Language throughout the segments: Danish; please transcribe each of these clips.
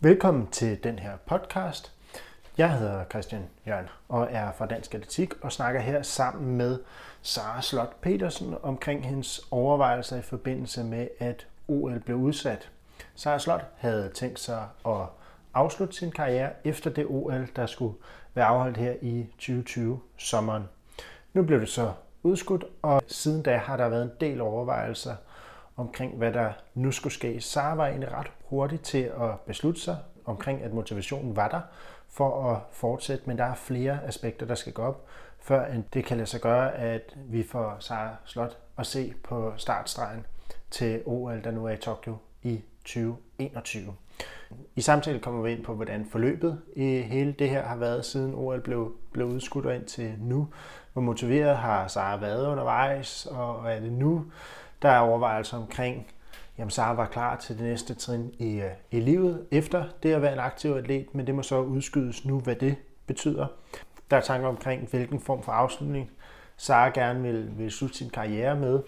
Velkommen til den her podcast. Jeg hedder Christian Jørgen og er fra Dansk Atletik og snakker her sammen med Sara Slot Petersen omkring hendes overvejelser i forbindelse med, at OL blev udsat. Sara Slot havde tænkt sig at afslutte sin karriere efter det OL, der skulle være afholdt her i 2020 sommeren. Nu blev det så udskudt, og siden da har der været en del overvejelser omkring, hvad der nu skulle ske. Sara var egentlig ret hurtig til at beslutte sig omkring, at motivationen var der for at fortsætte, men der er flere aspekter, der skal gå op, før det kan lade sig gøre, at vi får Sara Slot at se på startstregen til OL, der nu er i Tokyo i 2021. I samtalen kommer vi ind på, hvordan forløbet i hele det her har været, siden OL blev, blev udskudt og ind til nu. Hvor motiveret har Sara været undervejs, og er det nu, der er overvejelser omkring, jamen Sara var klar til det næste trin i, øh, i livet efter det at være en aktiv atlet, men det må så udskydes nu, hvad det betyder. Der er tanker omkring, hvilken form for afslutning Sara gerne vil, vil slutte sin karriere med,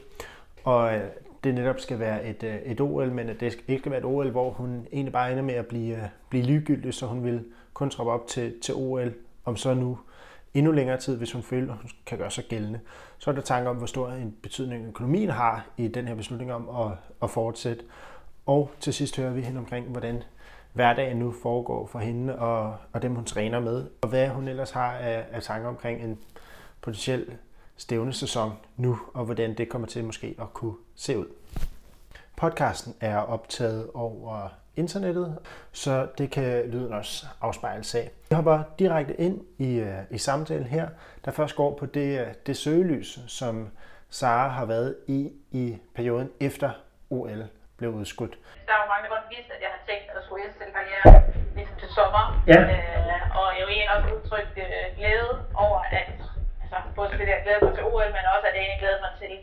og øh, det netop skal være et, øh, et OL, men at det ikke skal være et OL, hvor hun egentlig bare ender med at blive, blive ligegyldig, så hun vil kun troppe op til, til OL, om så nu endnu længere tid, hvis hun føler, at hun kan gøre sig gældende. Så er der tanker om, hvor stor en betydning økonomien har i den her beslutning om at, at fortsætte. Og til sidst hører vi hende omkring, hvordan hverdagen nu foregår for hende og, og dem, hun træner med, og hvad hun ellers har af, af tanker omkring en potentiel stævnesæson nu, og hvordan det kommer til måske at kunne se ud. Podcasten er optaget over internettet, så det kan lyden også afspejle sig. Vi hopper direkte ind i, øh, i samtalen her, der først går på det, øh, det søgelys, som Sara har været i i perioden efter OL blev udskudt. Der er jo mange, der godt vidste, at jeg har tænkt at skulle indstille karriere ligesom til sommer. Ja. Øh, og jeg vil egentlig også udtrykke øh, glæde over, at altså, både selvfølgelig at glæde mig til OL, men også at jeg egentlig glæder mig til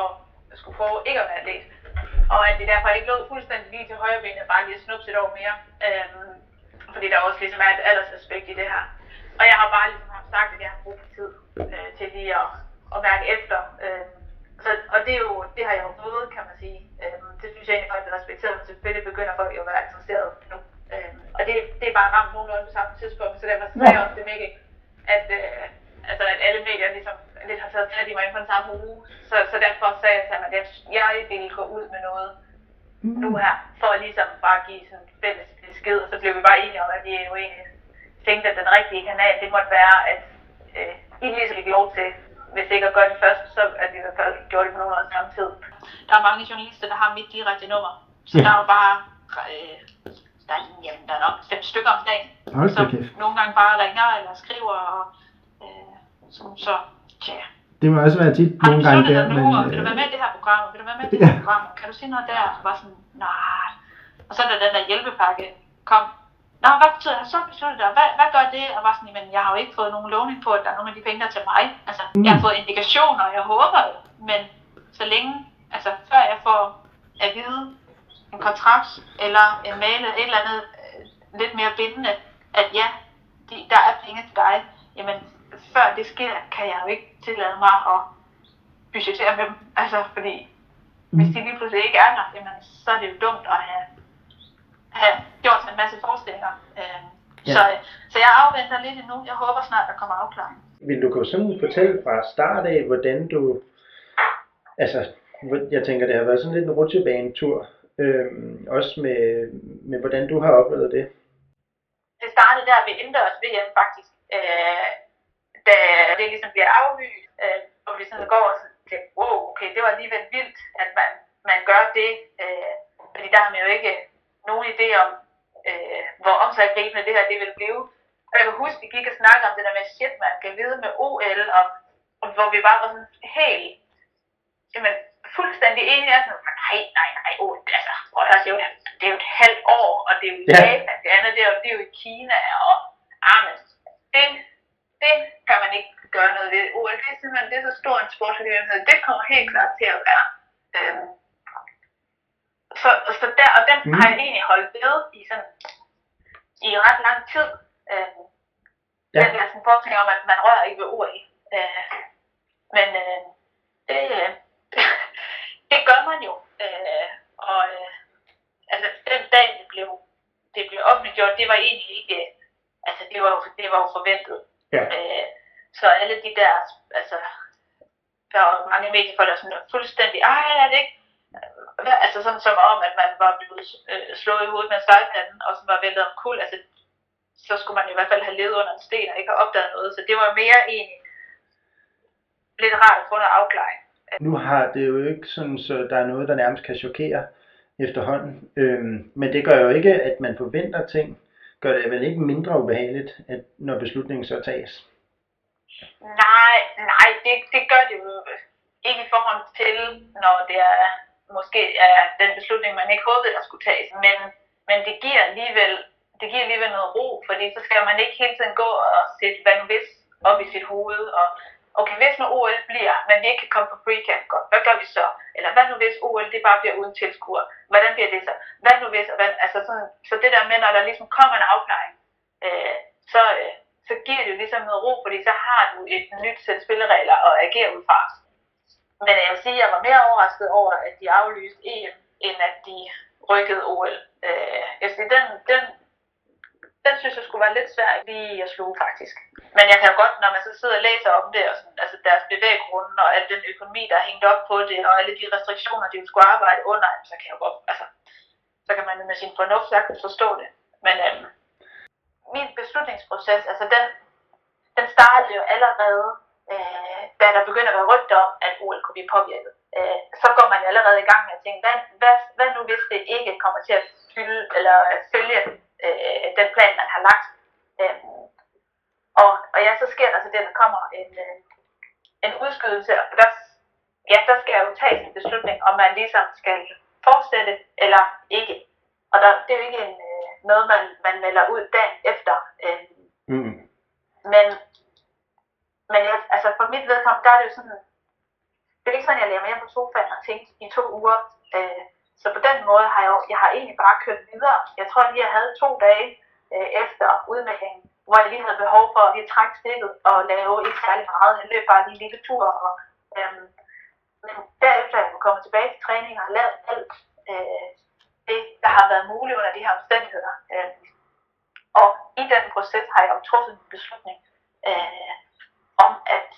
at skulle få ikke at være atlet. Og at det derfor ikke lå fuldstændig lige til højre benet, bare lige snupse et år mere. Øhm, fordi der også ligesom er et aldersaspekt i det her. Og jeg har bare ligesom haft sagt, at jeg har brug for tid øh, til lige at, at mærke efter. Øh, så, og det, er jo, det har jeg jo fået, kan man sige. Øh, det synes jeg egentlig faktisk er respekteret, men selvfølgelig begynder folk jo at være interesseret nu. Øh, og det, det er bare ramt nogenlunde på samme tidspunkt, så derfor sagde jeg også det Mikkel, at, øh, altså, at alle medier ligesom lidt har taget fat i mig inden for den samme uge. Så, så derfor sagde jeg til ham, at jeg, jeg ville gå ud med noget mm. nu her, for at ligesom bare give sådan fælles besked, og så blev vi bare enige om, at vi jo egentlig tænkte, at den rigtige kanal, det måtte være, at øh, I ligesom fik lov til, hvis ikke at gøre det først, så at vi i hvert fald gjorde det på nogenlunde samme tid. Der er mange journalister, der har mit direkte nummer, så ja. der er jo bare, øh, der, er, jamen, der er nok fem stykker om dagen, okay. som nogle gange bare ringer eller skriver, og øh, som så, tja, det må også være tit nogle gange der. Men, øh... Vil du være med i det her program? Vil du være med i det her program? Kan du sige noget der? Så var sådan, nej. Og så da den der hjælpepakke kom, Nå, hvad betyder det? Så besluttet det, hvad, hvad gør det? Og var sådan, men jeg har jo ikke fået nogen lovning på, at der er nogen af de penge, der er til mig. Altså, mm. jeg har fået indikationer, og jeg håber men så længe, altså før jeg får at vide en kontrakt, eller en mail, et eller andet øh, lidt mere bindende, at ja, de, der er penge til dig, jamen før det sker, kan jeg jo ikke tillade mig at budgettere med dem. Altså, fordi mm. hvis de lige pludselig ikke er der, jamen, så er det jo dumt at have, have gjort sig en masse forestillinger. Øh, ja. så, så jeg afventer lidt endnu. Jeg håber snart, der kommer afklaring. Vil du kunne sådan fortælle fra start af, hvordan du... Altså, jeg tænker, det har været sådan lidt en rutsjebanetur. Øhm, også med, med, hvordan du har oplevet det. Det startede der ved indendørs VM faktisk. Øh, da det ligesom bliver aflyst, øh, og vi sådan går og tænker, wow, okay, det var alligevel vildt, at man, man gør det, øh, fordi der har man jo ikke nogen idé om, øh, hvor omsaggribende det her det vil blive. Og jeg kan huske, vi gik og snakkede om det der med, shit, man kan vide med OL, og, og hvor vi bare var sådan helt, jamen, fuldstændig enige, altså, nej, nej, nej, oh, altså, prøv at høre, det er, jo, et halvt år, og det er jo i Japan, det andet, det er jo, det er jo i Kina, og, ah, men, det, det kan man ikke gøre noget ved. OL, det er simpelthen det er så stor en sportsbegivenhed. Det kommer helt klart til at være. Øhm, så, så der, og den mm. har jeg egentlig holdt ved i sådan i ret lang tid. Øhm, ja. Den der sådan forestilling om, at man rører ikke ved OL. Øh, men øh, det, øh, det gør man jo. Øh, og øh, altså den dag, det blev, det blev offentligt gjort, det var egentlig ikke, altså det var jo, det var jo forventet. Ja. Øh, så alle de der, altså, der var mange mediefolk, der sådan fuldstændig, ej, er det ikke, altså sådan som om, at man var blevet øh, slået i hovedet med en og som var væltet om kul, altså så skulle man i hvert fald have levet under en sten og ikke have opdaget noget. Så det var mere egentlig lidt rart at få noget afklaring. Nu har det jo ikke sådan, så der er noget, der nærmest kan chokere efterhånden. Øhm, men det gør jo ikke, at man forventer ting. Gør det vel ikke mindre ubehageligt, at når beslutningen så tages? Nej, nej, det, det gør det jo ikke i forhold til, når det er måske er den beslutning, man ikke håbede, der skulle tages. Men, men det giver alligevel det giver alligevel noget ro, fordi så skal man ikke hele tiden gå og sætte hvad nu hvis op i sit hoved, og okay, hvis nu OL bliver, men vi ikke kan komme på freecamp, godt, hvad gør vi så? Eller hvad nu hvis OL det bare bliver uden tilskuer? Hvordan bliver det så? Hvad nu hvis? Hvad, altså sådan, så det der med, når der ligesom kommer en afklaring, øh, så, øh, så giver det jo ligesom noget ro, fordi så har du et nyt sæt spilleregler at agere ud fra. Men jeg vil sige, at jeg var mere overrasket over, at de aflyste EM, end at de rykkede OL. Øh, jeg vil sige, den, den den synes jeg skulle være lidt svær lige at sluge faktisk. Men jeg kan jo godt, når man så sidder og læser om det, og sådan, altså deres bevæggrunde og al den økonomi, der er hængt op på det, og alle de restriktioner, de skulle arbejde under, så kan jeg godt, altså, så kan man med sin fornuft sagtens forstå det. Men øhm, min beslutningsproces, altså den, den startede jo allerede, øh, da der begynder at være rygter om, at OL kunne blive påvirket. Øh, så går man allerede i gang med at tænke, hvad, hvad, hvad nu hvis det ikke kommer til at fylde, eller at følge øh, den plan, man har lagt. Øh, og, og ja, så sker der så det, at der kommer en, øh, en udskydelse, og der, ja, der skal jo tages en beslutning, om man ligesom skal fortsætte eller ikke. Og der, det er jo ikke en, øh, noget, man, man melder ud dagen efter. Øh, mm. Men, men jeg, altså for mit vedkommende, der er det jo sådan, det er ikke sådan, jeg lærer mere på sofaen og tænkt i to uger. Øh, så på den måde har jeg, jeg har egentlig bare kørt videre. Jeg tror lige, jeg havde to dage øh, efter udmeldingen, hvor jeg lige havde behov for at lige trække stikket og lave ikke særlig meget. Jeg løb bare lige en lille tur. Og, øhm, men derefter er jeg kommet tilbage til træning og har lavet alt øh, det, der har været muligt under de her omstændigheder. Øh, og i den proces har jeg jo truffet en beslutning øh, om, at,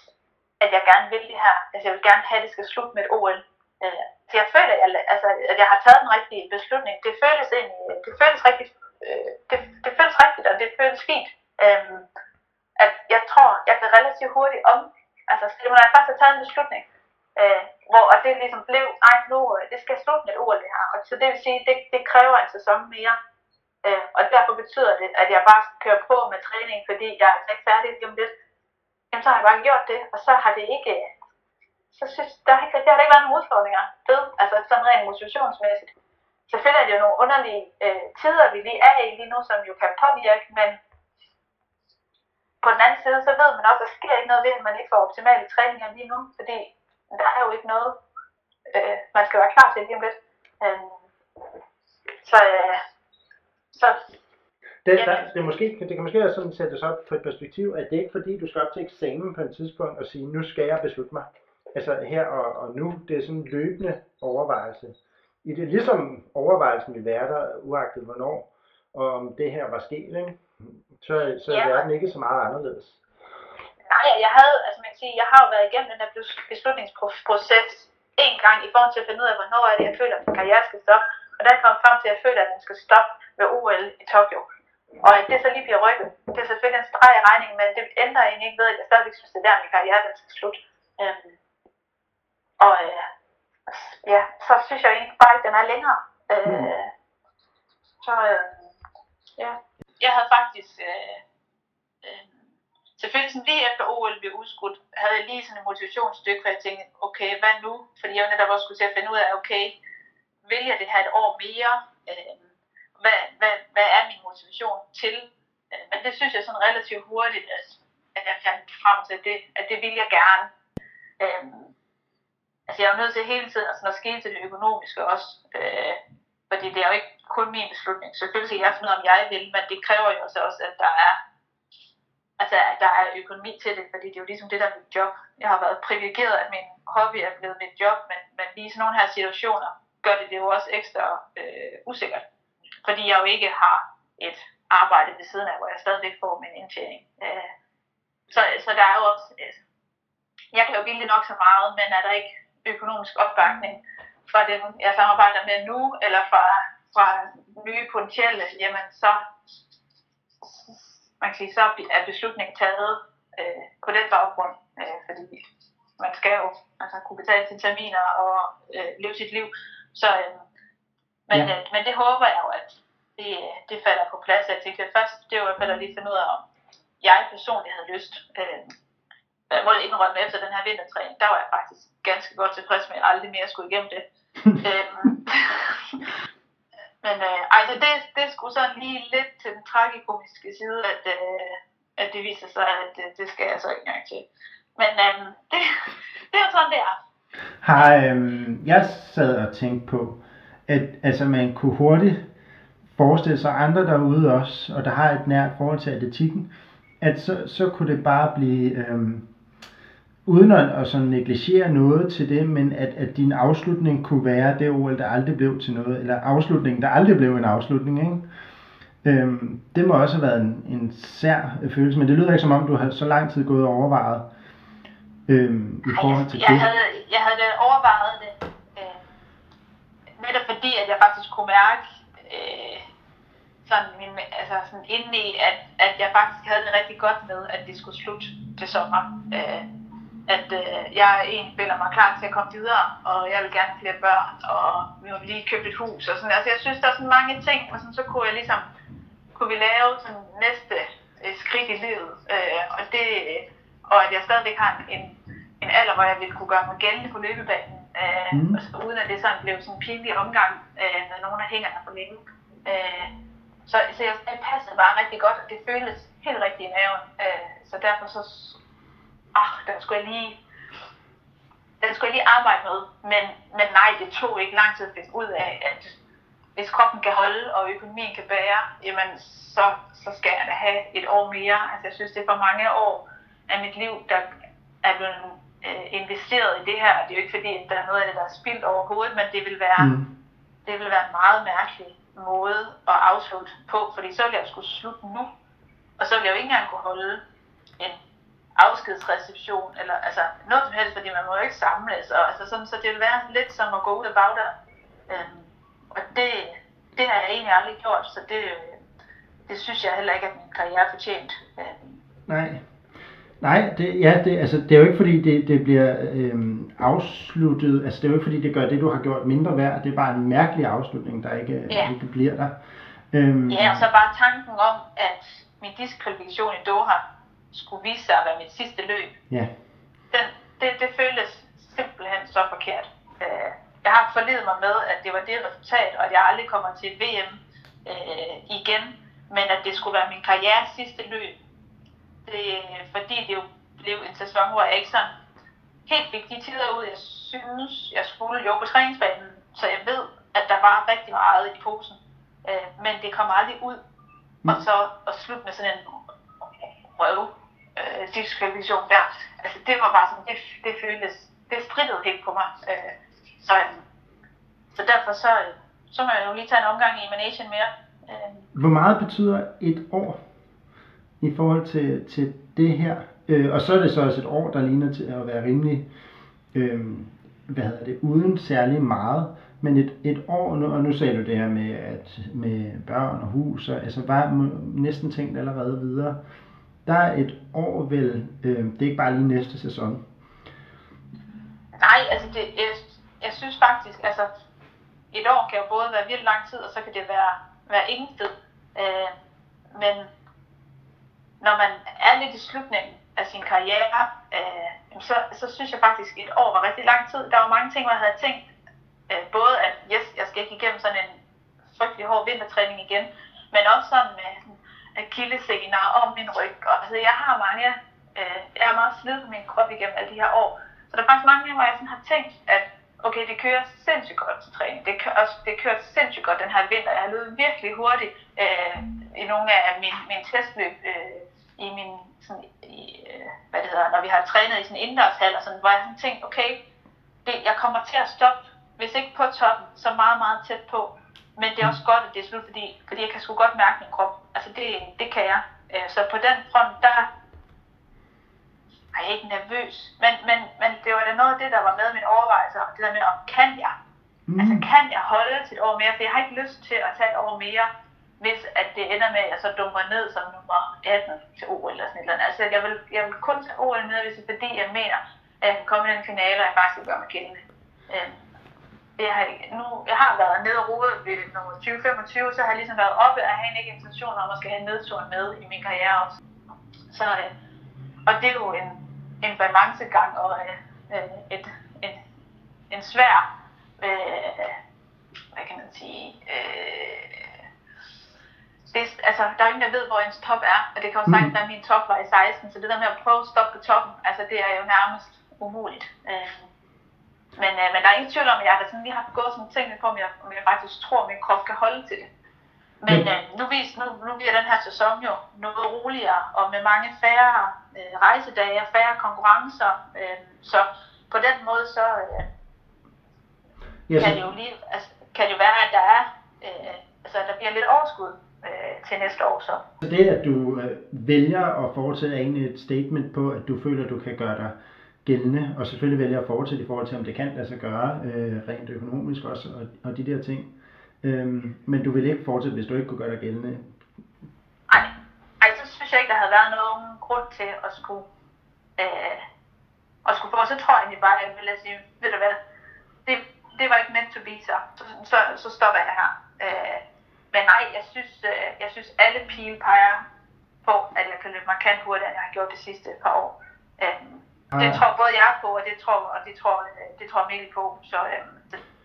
at jeg gerne vil det her. Altså jeg vil gerne have, at det skal slutte med et OL. Øh, så jeg føler, at jeg, altså, at jeg har taget den rigtige beslutning. Det føles egentlig, det føles rigtigt, øh, det, det føles rigtigt, og det føles fint. Øhm, at jeg tror, jeg kan relativt hurtigt om, altså når jeg faktisk har taget en beslutning, øh, hvor og det ligesom blev, nej nu, øh, det skal slutte med et ord det her. Og så det vil sige, det, det kræver en sæson mere. Øh, og derfor betyder det, at jeg bare kører på med træning, fordi jeg er ikke færdig lige om lidt. Jamen så har jeg bare gjort det, og så har det ikke, så synes der har ikke, der har ikke været nogen udfordringer ved, altså sådan rent motivationsmæssigt. Selvfølgelig er det jo nogle underlige øh, tider, vi lige er i lige nu, som jo kan påvirke, men på den anden side, så ved man også, at der sker ikke noget ved, at man ikke får optimale træninger lige nu, fordi der er jo ikke noget, øh, man skal være klar til lige om lidt. Øh, så, øh, så det, der, det, måske, det kan måske også sådan sættes op på et perspektiv, at det ikke fordi, du skal op til eksamen på et tidspunkt og sige, nu skal jeg beslutte mig altså her og, og nu, det er sådan en løbende overvejelse. I det, ligesom overvejelsen vil være der, uagtet hvornår, og om det her var sket, ikke? så, så ja. er verden ikke så meget anderledes. Nej, jeg havde, altså man kan sige, jeg har jo været igennem den der beslutningsproces en gang i forhold til at finde ud af, hvornår er det, jeg føler, at min karriere skal stoppe. Og der kom frem til, at jeg føler, at den skal stoppe ved OL i Tokyo. Og at det så lige bliver rykket, det er selvfølgelig en streg i regningen, men det ændrer egentlig ikke ved, at jeg stadigvæk synes, at det er der, min karriere den skal slutte. Øhm, og øh, ja, så synes jeg egentlig bare ikke, den er længere. Øh, mm. Så øh, ja. Jeg havde faktisk, øh, øh, selvfølgelig sådan lige efter OL blev udskudt, havde jeg lige sådan en motivationsstykke, hvor jeg tænkte, okay, hvad nu? Fordi jeg netop også skulle til at finde ud af, okay, vil jeg det her et år mere? Øh, hvad, hvad, hvad er min motivation til? Øh, men det synes jeg sådan relativt hurtigt, at, at jeg fandt frem til, det, at det vil jeg gerne. Øh, altså jeg er jo nødt til hele tiden altså, at skille til det økonomiske også. Øh, fordi det er jo ikke kun min beslutning. Selvfølgelig skal jeg finde ud af, om jeg vil, men det kræver jo også, også at der er altså, at der er økonomi til det, fordi det er jo ligesom det, der er mit job. Jeg har været privilegeret, at min hobby er blevet mit job, men, men lige sådan nogle her situationer gør det det jo også ekstra øh, usikkert. Fordi jeg jo ikke har et arbejde ved siden af, hvor jeg stadigvæk får min indtjening. Øh, så, så der er jo også, øh, jeg kan jo ville nok så meget, men er der ikke økonomisk opbakning fra dem, jeg samarbejder med nu, eller fra, fra nye potentielle, jamen så, man kan sige, så er beslutningen taget øh, på den baggrund, øh, fordi man skal jo altså, kunne betale sine terminer og øh, leve sit liv. Så, øh, men, ja. øh, men det håber jeg jo, at det, det falder på plads. Jeg tænkte først, det var i hvert fald at lige finde ud af, om jeg personligt havde lyst. Øh, jeg må indrømme, efter den her vintertræning, der var jeg faktisk ganske godt tilfreds med, at jeg aldrig mere skulle igennem det. øhm, men øh, altså det, det skulle sådan lige lidt til den tragikomiske side, at, øh, at det viser sig, at øh, det skal jeg så ikke engang til. Men øh, det, det er jo sådan, det er. Har, øh, jeg sad og tænkte på, at altså, man kunne hurtigt forestille sig andre derude også, og der har et nært forhold til atletikken, at så, så kunne det bare blive, øhm, uden at, at sådan negligere noget til det, men at, at din afslutning kunne være det OL, der aldrig blev til noget, eller afslutningen, der aldrig blev en afslutning, ikke? Øhm, det må også have været en, en sær følelse, men det lyder ikke som om, du har så lang tid gået og overvejet øhm, i forhold til jeg, jeg det. Havde, jeg havde overvejet det, øh, netop fordi, at jeg faktisk kunne mærke, øh, sådan, min, altså sådan inde i, at, at jeg faktisk havde det rigtig godt med, at det skulle slutte til sommer. Øh, at øh, jeg egentlig føler mig klar til at komme videre, og jeg vil gerne flere børn, og vi har lige købt et hus, og sådan. Altså, jeg synes, der er sådan mange ting, og sådan, så kunne jeg ligesom, kunne vi lave sådan næste øh, skridt i livet, øh, og det, og at jeg stadigvæk har en, en, en alder, hvor jeg ville kunne gøre mig gældende på løbebanen, øh, mm. altså, uden at det sådan blev sådan en pinlig omgang øh, med nogen af hængerne for længe. Øh, så, så jeg, det passede bare rigtig godt, og det føltes helt rigtigt i maven. Øh, så derfor så, ah, den skulle jeg lige, den skulle jeg lige arbejde med. Men, men nej, det tog ikke lang tid at finde ud af, at hvis kroppen kan holde, og økonomien kan bære, jamen så, så skal jeg da have et år mere. Altså jeg synes, det er for mange år af mit liv, der er blevet øh, investeret i det her. Det er jo ikke fordi, at der er noget af det, der er spildt overhovedet, men det vil være, mm. det vil være meget mærkeligt måde at afslutte på, fordi så ville jeg skulle slutte nu, og så ville jeg jo ikke engang kunne holde en afskedsreception, eller altså noget som helst, fordi man må jo ikke samles, og altså sådan, så det vil være lidt som at gå ud af bagdøren. Øhm, og det, det har jeg egentlig aldrig gjort, så det, det synes jeg heller ikke, at min karriere er fortjent. Øhm. Nej. Nej, det, ja, det, altså, det er jo ikke fordi, det, det bliver øhm, afsluttet, altså det er jo ikke fordi, det gør det, du har gjort mindre værd, det er bare en mærkelig afslutning, der ikke, ja. ikke bliver der. Øhm, ja, og så bare tanken om, at min diskvalifikation i Doha skulle vise sig at være mit sidste løb. Ja. Den, det, det føles simpelthen så forkert. Øh, jeg har forledet mig med, at det var det resultat, og at jeg aldrig kommer til VM øh, igen, men at det skulle være min karriere sidste løb. Det, fordi det jo blev en sæson, hvor jeg ikke sådan helt fik de tider ud, jeg synes, jeg skulle jo på træningsbanen. Så jeg ved, at der var rigtig meget i posen. Øh, men det kom aldrig ud. Mm. Og så at slutte med sådan en røv øh, revision der. Altså det var bare sådan, det, det føltes, det strittede helt på mig. Øh, så, øh, så derfor så, så må jeg jo lige tage en omgang i managen mere. Øh. Hvor meget betyder et år i forhold til, til det her? Øh, og så er det så også et år, der ligner til at være rimelig, øh, hvad hedder det, uden særlig meget. Men et, et år, nu, og nu sagde du det her med, at med børn og hus, og, altså var næsten tænkt allerede videre. Der er et år vel, øh, det er ikke bare lige næste sæson. Nej, altså det, jeg, jeg synes faktisk, altså et år kan jo både være virkelig lang tid, og så kan det være, være ingen tid. Øh, men når man er lidt i slutningen af sin karriere, øh, så, så synes jeg faktisk, at et år var rigtig lang tid. Der var mange ting, jeg havde tænkt, øh, både at yes, jeg skal ikke igennem sådan en frygtelig hård vintertræning igen, men også sådan med akillesener og min ryg. Og, altså, jeg har mange, øh, jeg er meget slidt på min krop igennem alle de her år. Så der er faktisk mange gange, hvor jeg sådan har tænkt, at okay, det kører sindssygt godt til træning. Det kører, også, det kører sindssygt godt den her vinter. Jeg har løbet virkelig hurtigt øh, i nogle af mine, mine testløb. Øh, i min, sådan, i, øh, hvad det hedder, når vi har trænet i sådan en indendørshal, og sådan, hvor jeg sådan tænkt, okay, det, jeg kommer til at stoppe, hvis ikke på toppen, så meget, meget tæt på men det er også godt, at det er slut, fordi, fordi jeg kan sgu godt mærke min krop. Altså det, det kan jeg. Øh, så på den front, der er jeg ikke nervøs. Men, men, men det var da noget af det, der var med i mine overvejelser. Det der med, om kan jeg? Mm. Altså kan jeg holde til et år mere? For jeg har ikke lyst til at tage et år mere, hvis at det ender med, at jeg så dumper ned som nummer 18 til OL eller sådan et eller andet. Altså jeg vil, jeg vil kun tage OL med, hvis det er fordi, jeg mener, at jeg kan komme i den finale, og jeg faktisk vil gøre mig gældende. Jeg har, nu, jeg har været nede og rode ved nummer 2025, så har jeg ligesom været oppe og have ikke intention om at skal have nedturen med i min karriere også. Så, øh, og det er jo en, en balancegang og øh, et, en, en svær, øh, hvad kan man sige, øh, det, altså, der er ingen, der ved, hvor ens top er, og det kan jo sagtens mm. være, at min top var i 16, så det der med at prøve at stoppe på toppen, altså det er jo nærmest umuligt. Øh, men, øh, men der er ingen tvivl om, at jeg har sådan lige haft gået sådan tænkt på, om jeg, om jeg faktisk tror, at min krop kan holde til det. Men øh, nu, vis, nu, nu bliver den her sæson jo noget roligere, og med mange færre øh, rejsedage og færre konkurrencer. Øh, så på den måde, så øh, yes. kan det jo lige, altså, kan det jo være, at der er, øh, altså, der bliver lidt overskud øh, til næste år. Så. så det, at du øh, vælger at er egentlig et statement på, at du føler, at du kan gøre dig gældende, og selvfølgelig vælger at fortsætte i forhold til, om det kan lade sig gøre, øh, rent økonomisk også, og, og de der ting. Øhm, men du vil ikke fortsætte, hvis du ikke kunne gøre dig gældende? Nej, Ej, så synes jeg ikke, der havde været nogen grund til at skulle, øh, at skulle få. Så tror jeg egentlig bare, at jeg ville sige, ved du hvad, det, det var ikke meant to be, så, så, så, så stopper jeg her. Øh, men nej, jeg synes, øh, jeg synes alle pile peger på, at jeg kan løbe markant hurtigere, end jeg har gjort de sidste par år. Øh, det tror både jeg på, og det tror, og det tror, det tror Mikkel på. Så øh,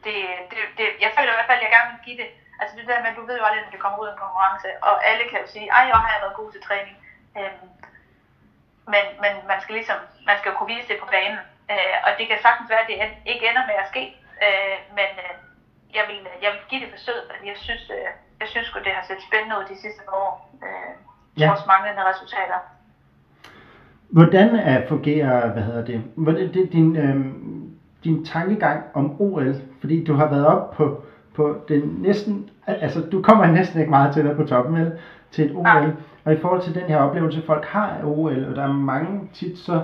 det, det, det, jeg føler i hvert fald, at jeg gerne vil give det. Altså det der med, du ved jo aldrig, når det kommer ud af en konkurrence, og alle kan jo sige, ej, jeg har været god til træning. Øhm, men, men man skal ligesom, man skal jo kunne vise det på banen. Øh, og det kan sagtens være, at det ikke ender med at ske. Øh, men øh, jeg, vil, jeg vil give det forsøg, fordi jeg synes, øh, jeg synes det har set spændende ud de sidste par år. Øh, ja. trods manglende resultater. Hvordan er, fungerer, hvad hedder det, hvordan, det din, øh, din tankegang om OL, fordi du har været op på, på den næsten, altså du kommer næsten ikke meget til dig på toppen, vel, til et OL, ja. og i forhold til den her oplevelse, folk har af OL, og der er mange tit, så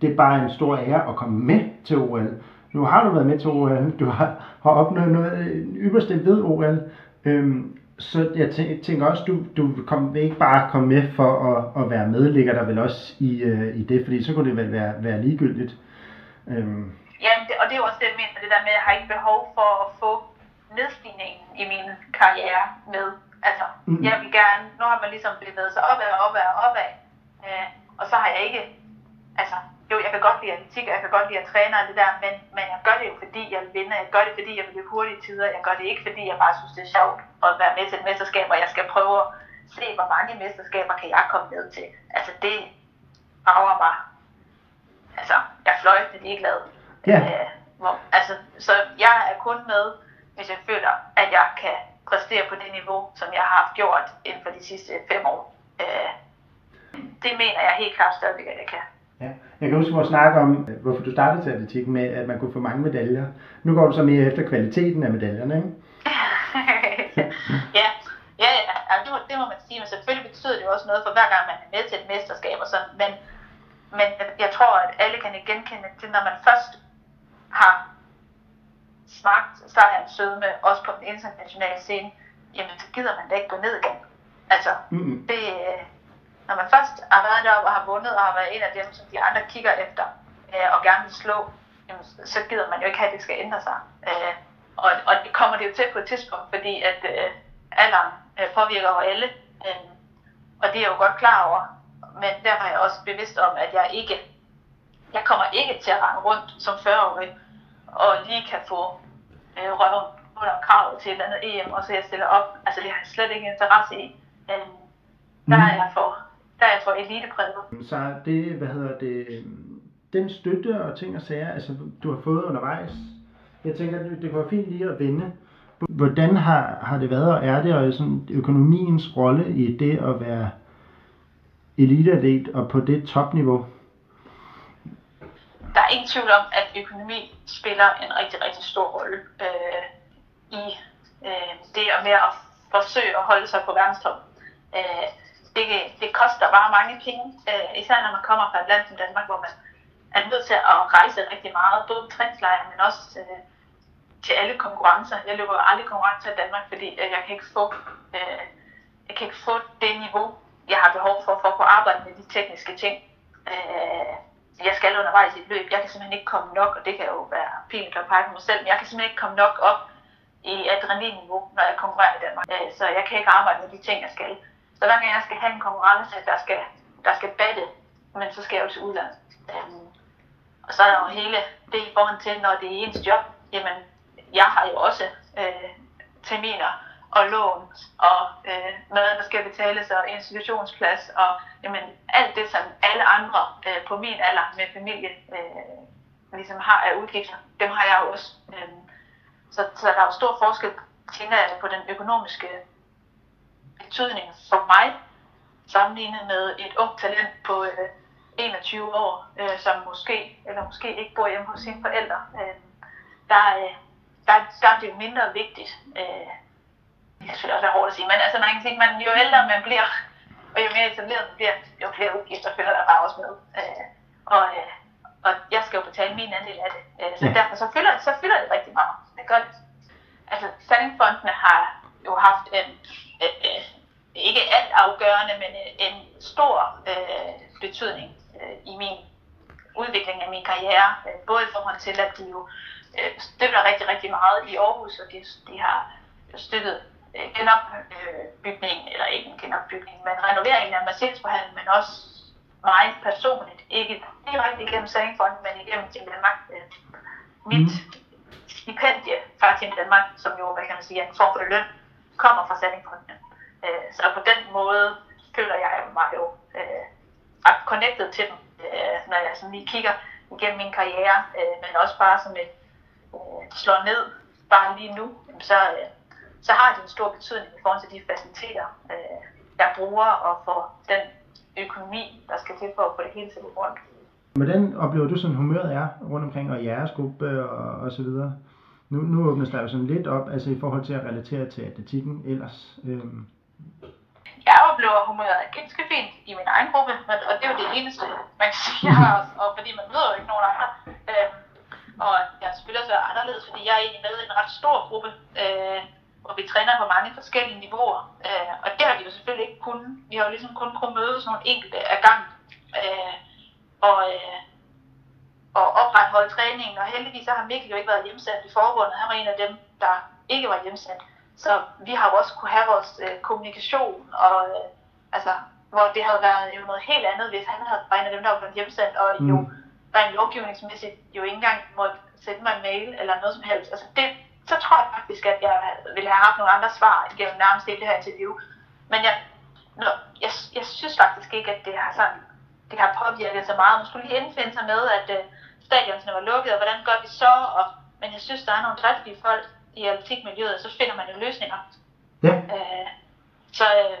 det er bare en stor ære at komme med til OL. Nu har du været med til OL, du har, har opnået noget ypperste ved OL, øhm, så jeg tænker også, du, du kom, vil ikke bare komme med for at, at være med, ligger der vel også i, uh, i det, fordi så kunne det vel være, være ligegyldigt. Øhm. Ja, det, og det er også det, jeg mener, det der med, at jeg har ikke behov for at få nedstigningen i min karriere med. Altså, mm. jeg vil gerne, nu har man ligesom bevæget sig opad og opad og opad, øh, og så har jeg ikke, altså, jo, jeg kan godt lide atletik, og jeg kan godt lide at træne og det der, men, men jeg gør det jo, fordi jeg vil vinde. Jeg gør det, fordi jeg vil løbe hurtige tider. Jeg gør det ikke, fordi jeg bare synes, det er sjovt at være med til et mesterskab, og jeg skal prøve at se, hvor mange mesterskaber kan jeg komme ned til. Altså, det rager mig. Altså, jeg er fløjtende ligeglad. Ja. Øh, hvor, altså, så jeg er kun med, hvis jeg føler, at jeg kan præstere på det niveau, som jeg har gjort inden for de sidste fem år. Øh, det mener jeg helt klart stadigvæk, at jeg kan. Ja. Jeg kan huske vores snak om, hvorfor du startede til atletik med, at man kunne få mange medaljer. Nu går du så mere efter kvaliteten af medaljerne, ikke? ja, ja, ja det, må, det må man sige, men selvfølgelig betyder det jo også noget for hver gang man er med til et mesterskab og sådan, men, men jeg tror, at alle kan genkende til, når man først har smagt sejrens sødme, også på den internationale scene, jamen så gider man da ikke gå ned igen. Altså, mm-hmm. det, når man først har været deroppe og har vundet og har været en af dem, som de andre kigger efter øh, og gerne vil slå, jamen, så gider man jo ikke have, at det skal ændre sig. Øh, og, og det kommer det jo til på et tidspunkt, fordi at øh, alderen øh, påvirker jo alle. Øh, og det er jeg jo godt klar over. Men derfor er jeg også bevidst om, at jeg ikke jeg kommer ikke til at rende rundt som 40-årig og lige kan få øh, røven under kravet til et eller andet EM, og så jeg stiller op. Altså det har jeg slet ikke interesse i. Øh, der er jeg for der er jeg for elitepræget. Så det, hvad hedder det, den støtte og ting og sager, altså du har fået undervejs, jeg tænker, det, det kunne være fint lige at vende. Hvordan har, har det været, og er det, og sådan økonomiens rolle i det at være eliteatlet og på det topniveau? Der er ingen tvivl om, at økonomi spiller en rigtig, rigtig stor rolle øh, i Øh, det er med at forsøge at holde sig på verdenstop. Øh, det, det koster bare mange penge, øh, især når man kommer fra et land som Danmark, hvor man er nødt til at rejse rigtig meget, både på træningslejre, men også øh, til alle konkurrencer. Jeg løber aldrig konkurrencer i Danmark, fordi øh, jeg kan ikke få, øh, jeg kan ikke få det niveau, jeg har behov for, for at kunne arbejde med de tekniske ting. Øh, jeg skal undervejs i et løb. Jeg kan simpelthen ikke komme nok, og det kan jo være pilen, at pege på mig selv, men jeg kan simpelthen ikke komme nok op i adrenalinniveau, når jeg konkurrerer i Danmark. Øh, så jeg kan ikke arbejde med de ting, jeg skal. Så hver gang jeg skal have en konkurrence, der skal, der skal batte, men så skal jeg jo til udlandet. Øhm, og så er der jo hele det i forhold til, når det er ens job, jamen jeg har jo også øh, terminer og lån og øh, mad, der skal betales og institutionsplads og jamen, alt det, som alle andre øh, på min alder med familie øh, ligesom har af udgifter, dem har jeg jo også. Øh, så, så der er jo stor forskel, tænker jeg, på den økonomiske betydning for mig, sammenlignet med et ung talent på øh, 21 år, øh, som måske eller måske ikke bor hjemme hos sine forældre. Øh, der, øh, der, der er det mindre vigtigt. Øh, det kan selvfølgelig også være hårdt at sige, men altså man kan sige, man, jo ældre man bliver, og jo mere etableret man bliver, jo flere udgifter følger der bare også med. Øh, og, øh, og jeg skal jo betale min andel af det. Øh, så ja. derfor så fylder, så fylder det rigtig meget. Det gør det. Altså, Sandingfondene har jo haft en, øh, øh, ikke alt afgørende, men en stor øh, betydning øh, i min udvikling af min karriere. Øh, både i forhold til, at de jo øh, støtter rigtig, rigtig meget i Aarhus, og de, de har støttet øh, genopbygningen, eller ikke en genopbygning, men renoveringen af Mercedes-forhandlen, men også mig personligt, ikke direkte igennem Sandingfonden, men igennem Team Danmark. Øh, mit mm. stipendie fra Team Danmark, som jo, hvad kan man sige, er en form for løn, kommer fra Sandingfonden. Øh, så på den måde føler jeg mig jo øh, ret connected til dem, øh, når jeg sådan lige kigger igennem min karriere, øh, men også bare som et øh, slår ned, bare lige nu, så, øh, så har det en stor betydning i forhold til de faciliteter, øh, jeg bruger, og for den økonomi, der skal til for at få det hele til at rundt. Hvordan oplever du sådan humøret er rundt omkring, og jeres gruppe og, og så videre? Nu, nu åbnes der jo sådan lidt op, altså i forhold til at relatere til atletikken ellers. Øhm, jeg oplever humøret ganske fint i min egen gruppe, og det er jo det eneste, man kan sige, jeg har, og fordi man møder jo ikke nogen andre. Øhm, og jeg spiller så anderledes, fordi jeg er egentlig med i en ret stor gruppe, øh, hvor vi træner på mange forskellige niveauer. Øh, og det har vi jo selvfølgelig ikke kunnet. Vi har jo ligesom kun kunnet mødes nogle enkelte af gangen. Øh, og, øh, og opretholde træningen, og heldigvis så har Mikkel jo ikke været hjemsendt i forbundet. Han var en af dem, der ikke var hjemsendt. Så vi har jo også kunne have vores øh, kommunikation, og øh, altså, hvor det havde været jo noget helt andet, hvis han havde været en af dem, der var blevet hjemsendt, og mm. jo rent lovgivningsmæssigt jo ikke engang måtte sende mig en mail eller noget som helst. Altså det, så tror jeg faktisk, at jeg ville have haft nogle andre svar gennem nærmest hele det her interview. Men jeg, nå, jeg, jeg synes faktisk ikke, at det har sådan, det har påvirket så meget. Man skulle lige indfinde sig med, at øh, stadionsene var lukket, og hvordan gør vi så? Og, men jeg synes, der er nogle driftige folk, i atletikmiljøet, så finder man jo løsninger. Ja. Øh, så, øh,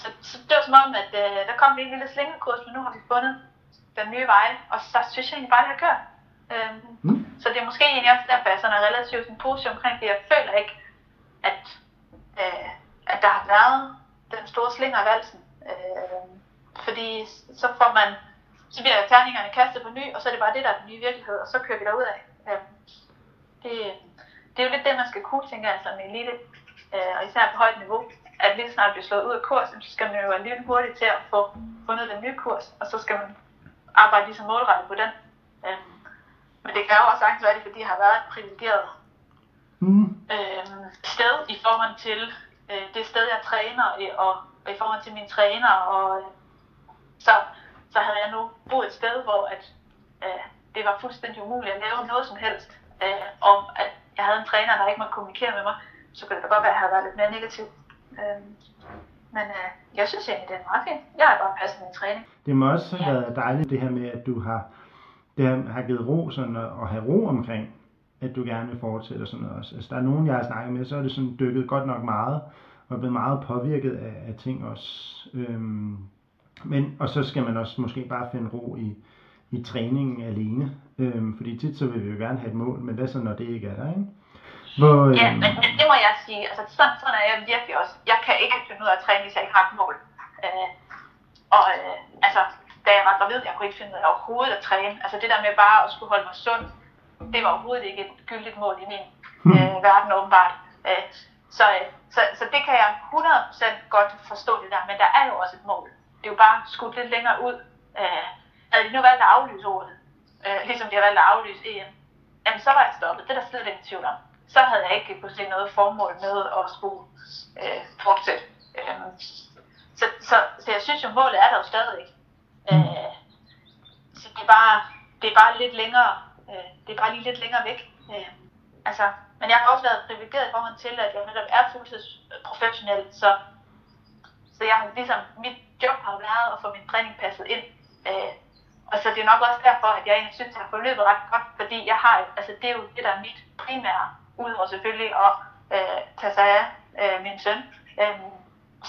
så, så det var som om, at øh, der kom lige en lille slingekurs, men nu har vi fundet den nye vej, og så synes jeg egentlig bare, det har kørt. Øh, mm. Så det er måske egentlig også derfor, jeg sådan er relativt sådan positiv omkring det. Jeg føler ikke, at, øh, at der har været den store slinger af valsen. Øh, fordi så får man, så bliver terningerne kastet på ny, og så er det bare det, der er den nye virkelighed, og så kører vi derud af. Øh, det, det er jo lidt det, man skal kunne, tænker jeg, som elite, øh, og især på højt niveau, at lige snart bliver slået ud af kurs, så skal man jo lidt hurtigt til at få fundet den nye kurs, og så skal man arbejde lige så målrettet på den. Øh, men det kan jo også sagtens være det, fordi jeg har været et privilegeret mm. øh, sted i forhold til øh, det sted, jeg træner, og, og i forhold til mine træner, og øh, så, så havde jeg nu boet et sted, hvor at, øh, det var fuldstændig umuligt at lave noget som helst, øh, om at jeg havde en træner, der ikke måtte kommunikere med mig, så kunne det da godt være, at jeg havde været lidt mere negativ. Øhm, men øh, jeg synes egentlig, det er meget fint. Jeg har bare passet min træning. Det må også have ja. været dejligt det her med, at du har, det har givet ro sådan, at have ro omkring, at du gerne vil fortsætte og sådan noget også. Altså, der er nogen, jeg har snakket med, så er det sådan dykket godt nok meget, og er blevet meget påvirket af, af ting også. Øhm, men, og så skal man også måske bare finde ro i, i træningen alene. Øhm, fordi tit så vil vi jo gerne have et mål, men hvad så når det ikke er der, ikke? Hvor, Ja, men, men det må jeg sige. Altså, sådan, sådan er jeg virkelig også. Jeg kan ikke finde ud af at træne, hvis jeg ikke har et mål. Øh, og øh, altså, da jeg var gravid, jeg kunne ikke finde ud af overhovedet at træne. Altså det der med bare at skulle holde mig sund, det var overhovedet ikke et gyldigt mål i min øh, verden åbenbart. Øh, så, øh, så, så det kan jeg 100% godt forstå det der, men der er jo også et mål. Det er jo bare skudt lidt længere ud. Øh, havde de nu valgt at aflyse ordet, øh, ligesom de har valgt at aflyse EM, jamen så var jeg stoppet. Det er der slet ikke tvivl om. Så havde jeg ikke kunne se noget formål med at skulle øh, fortsætte. Øh, så, så, så jeg synes jo, målet er der jo stadigvæk. Øh, så det er bare, det er bare lidt længere, øh, det er bare lige lidt længere væk. Øh, altså, men jeg har også været privilegeret i forhold til, at jeg netop er fuldtidsprofessionel, så, så jeg har ligesom, mit job har været at få min træning passet ind. Øh, og så det er nok også derfor, at jeg egentlig synes, at jeg har forløbet ret godt, fordi jeg har, altså det er jo det, der er mit primære, udover selvfølgelig at øh, tage sig af øh, min søn. Øh,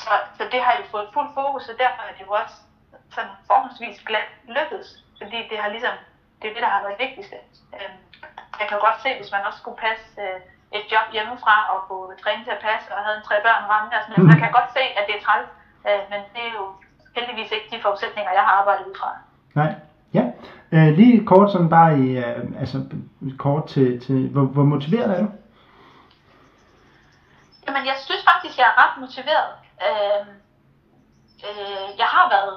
så, så det har jo fået fuld fokus, og derfor er det jo også sådan forholdsvis glat lykkedes, fordi det har ligesom, det er det, der har været vigtigste. Øh, jeg kan godt se, hvis man også skulle passe øh, et job hjemmefra og få træning til at passe, og havde en tre børn ramme og sådan noget, så kan jeg godt se, at det er træls, øh, men det er jo heldigvis ikke de forudsætninger, jeg har arbejdet ud fra. Nej, ja. Øh, lige kort sådan bare i, øh, altså kort til, til hvor, hvor motiveret er du? Jamen, jeg synes faktisk, jeg er ret motiveret. Øh, øh, jeg har været,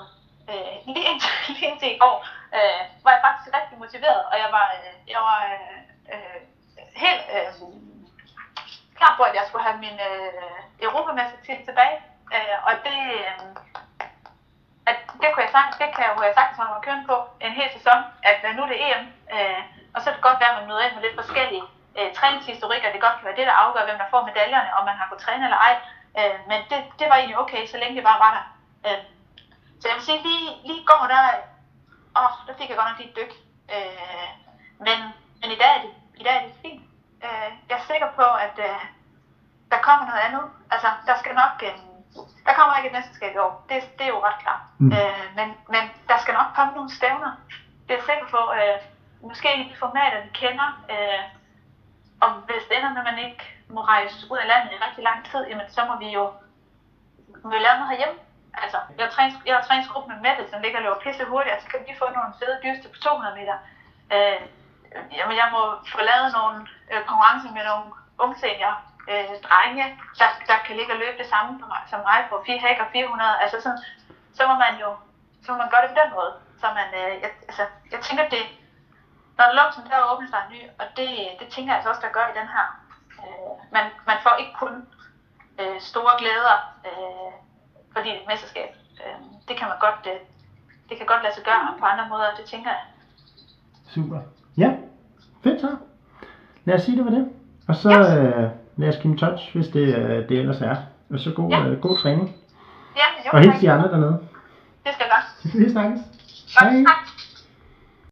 øh, lige, indtil, lige indtil i går, øh, var jeg faktisk rigtig motiveret, og jeg var, øh, jeg var øh, helt øh, klar på, at jeg skulle have min øh, europamestertitel tilbage. Øh, og det, øh, at det kunne jeg sagtens, det kan jeg jo have sagt, som man på en hel sæson, at øh, nu er det EM, øh, og så er det godt være, at man møder ind med lidt forskellige øh, træningshistorikker. Det godt kan være det, der afgør, hvem der får medaljerne, om man har kunnet træne eller ej. Øh, men det, det var egentlig okay, så længe det bare var der. Øh, så jeg vil sige, lige, lige går der, åh, der fik jeg godt nok lige et dyk. Øh, men, men i dag er det, i dag er det fint. Øh, jeg er sikker på, at øh, der kommer noget andet. Altså, der skal nok... Øh, der kommer ikke et mesterskab i år. Det, det er jo ret klart. Mm. Øh, men, men der skal nok komme nogle stævner. Det er jeg sikker på. Øh, måske i de formater, vi kender. Øh, og hvis det ender med, at man ikke må rejse ud af landet i rigtig lang tid, jamen så må vi jo må vi lave noget herhjemme. Altså, jeg har, trænet, jeg har træningsgruppen med Mette, som ligger og løber pisse hurtigt, altså kan vi få nogle fede dyste på 200 meter. Øh, jamen, jeg må få lavet nogle øh, konkurrencer med nogle unge senior øh, drenge, der, der kan ligge og løbe det samme som mig, på 4 hæk og 400. Altså sådan, så må man jo så må man gøre det på den måde. Så man, øh, jeg, altså, jeg tænker, det, når luksen der åbner sig ny, og det, det tænker jeg altså også, der gør i den her. Øh, man, man får ikke kun øh, store glæder, øh, fordi det er et mesterskab. Øh, det kan man godt, øh, det kan godt lade sig gøre på andre måder, det tænker jeg. Super. Ja, fedt så. Lad os sige det var det. Og så Yes. øh, lad os give en touch, hvis det, øh, det ellers er. Og så god, Ja. øh, god træning. Ja, jo, Og hils de andre dernede. Det skal jeg gøre. Vi snakkes. Godt, tak.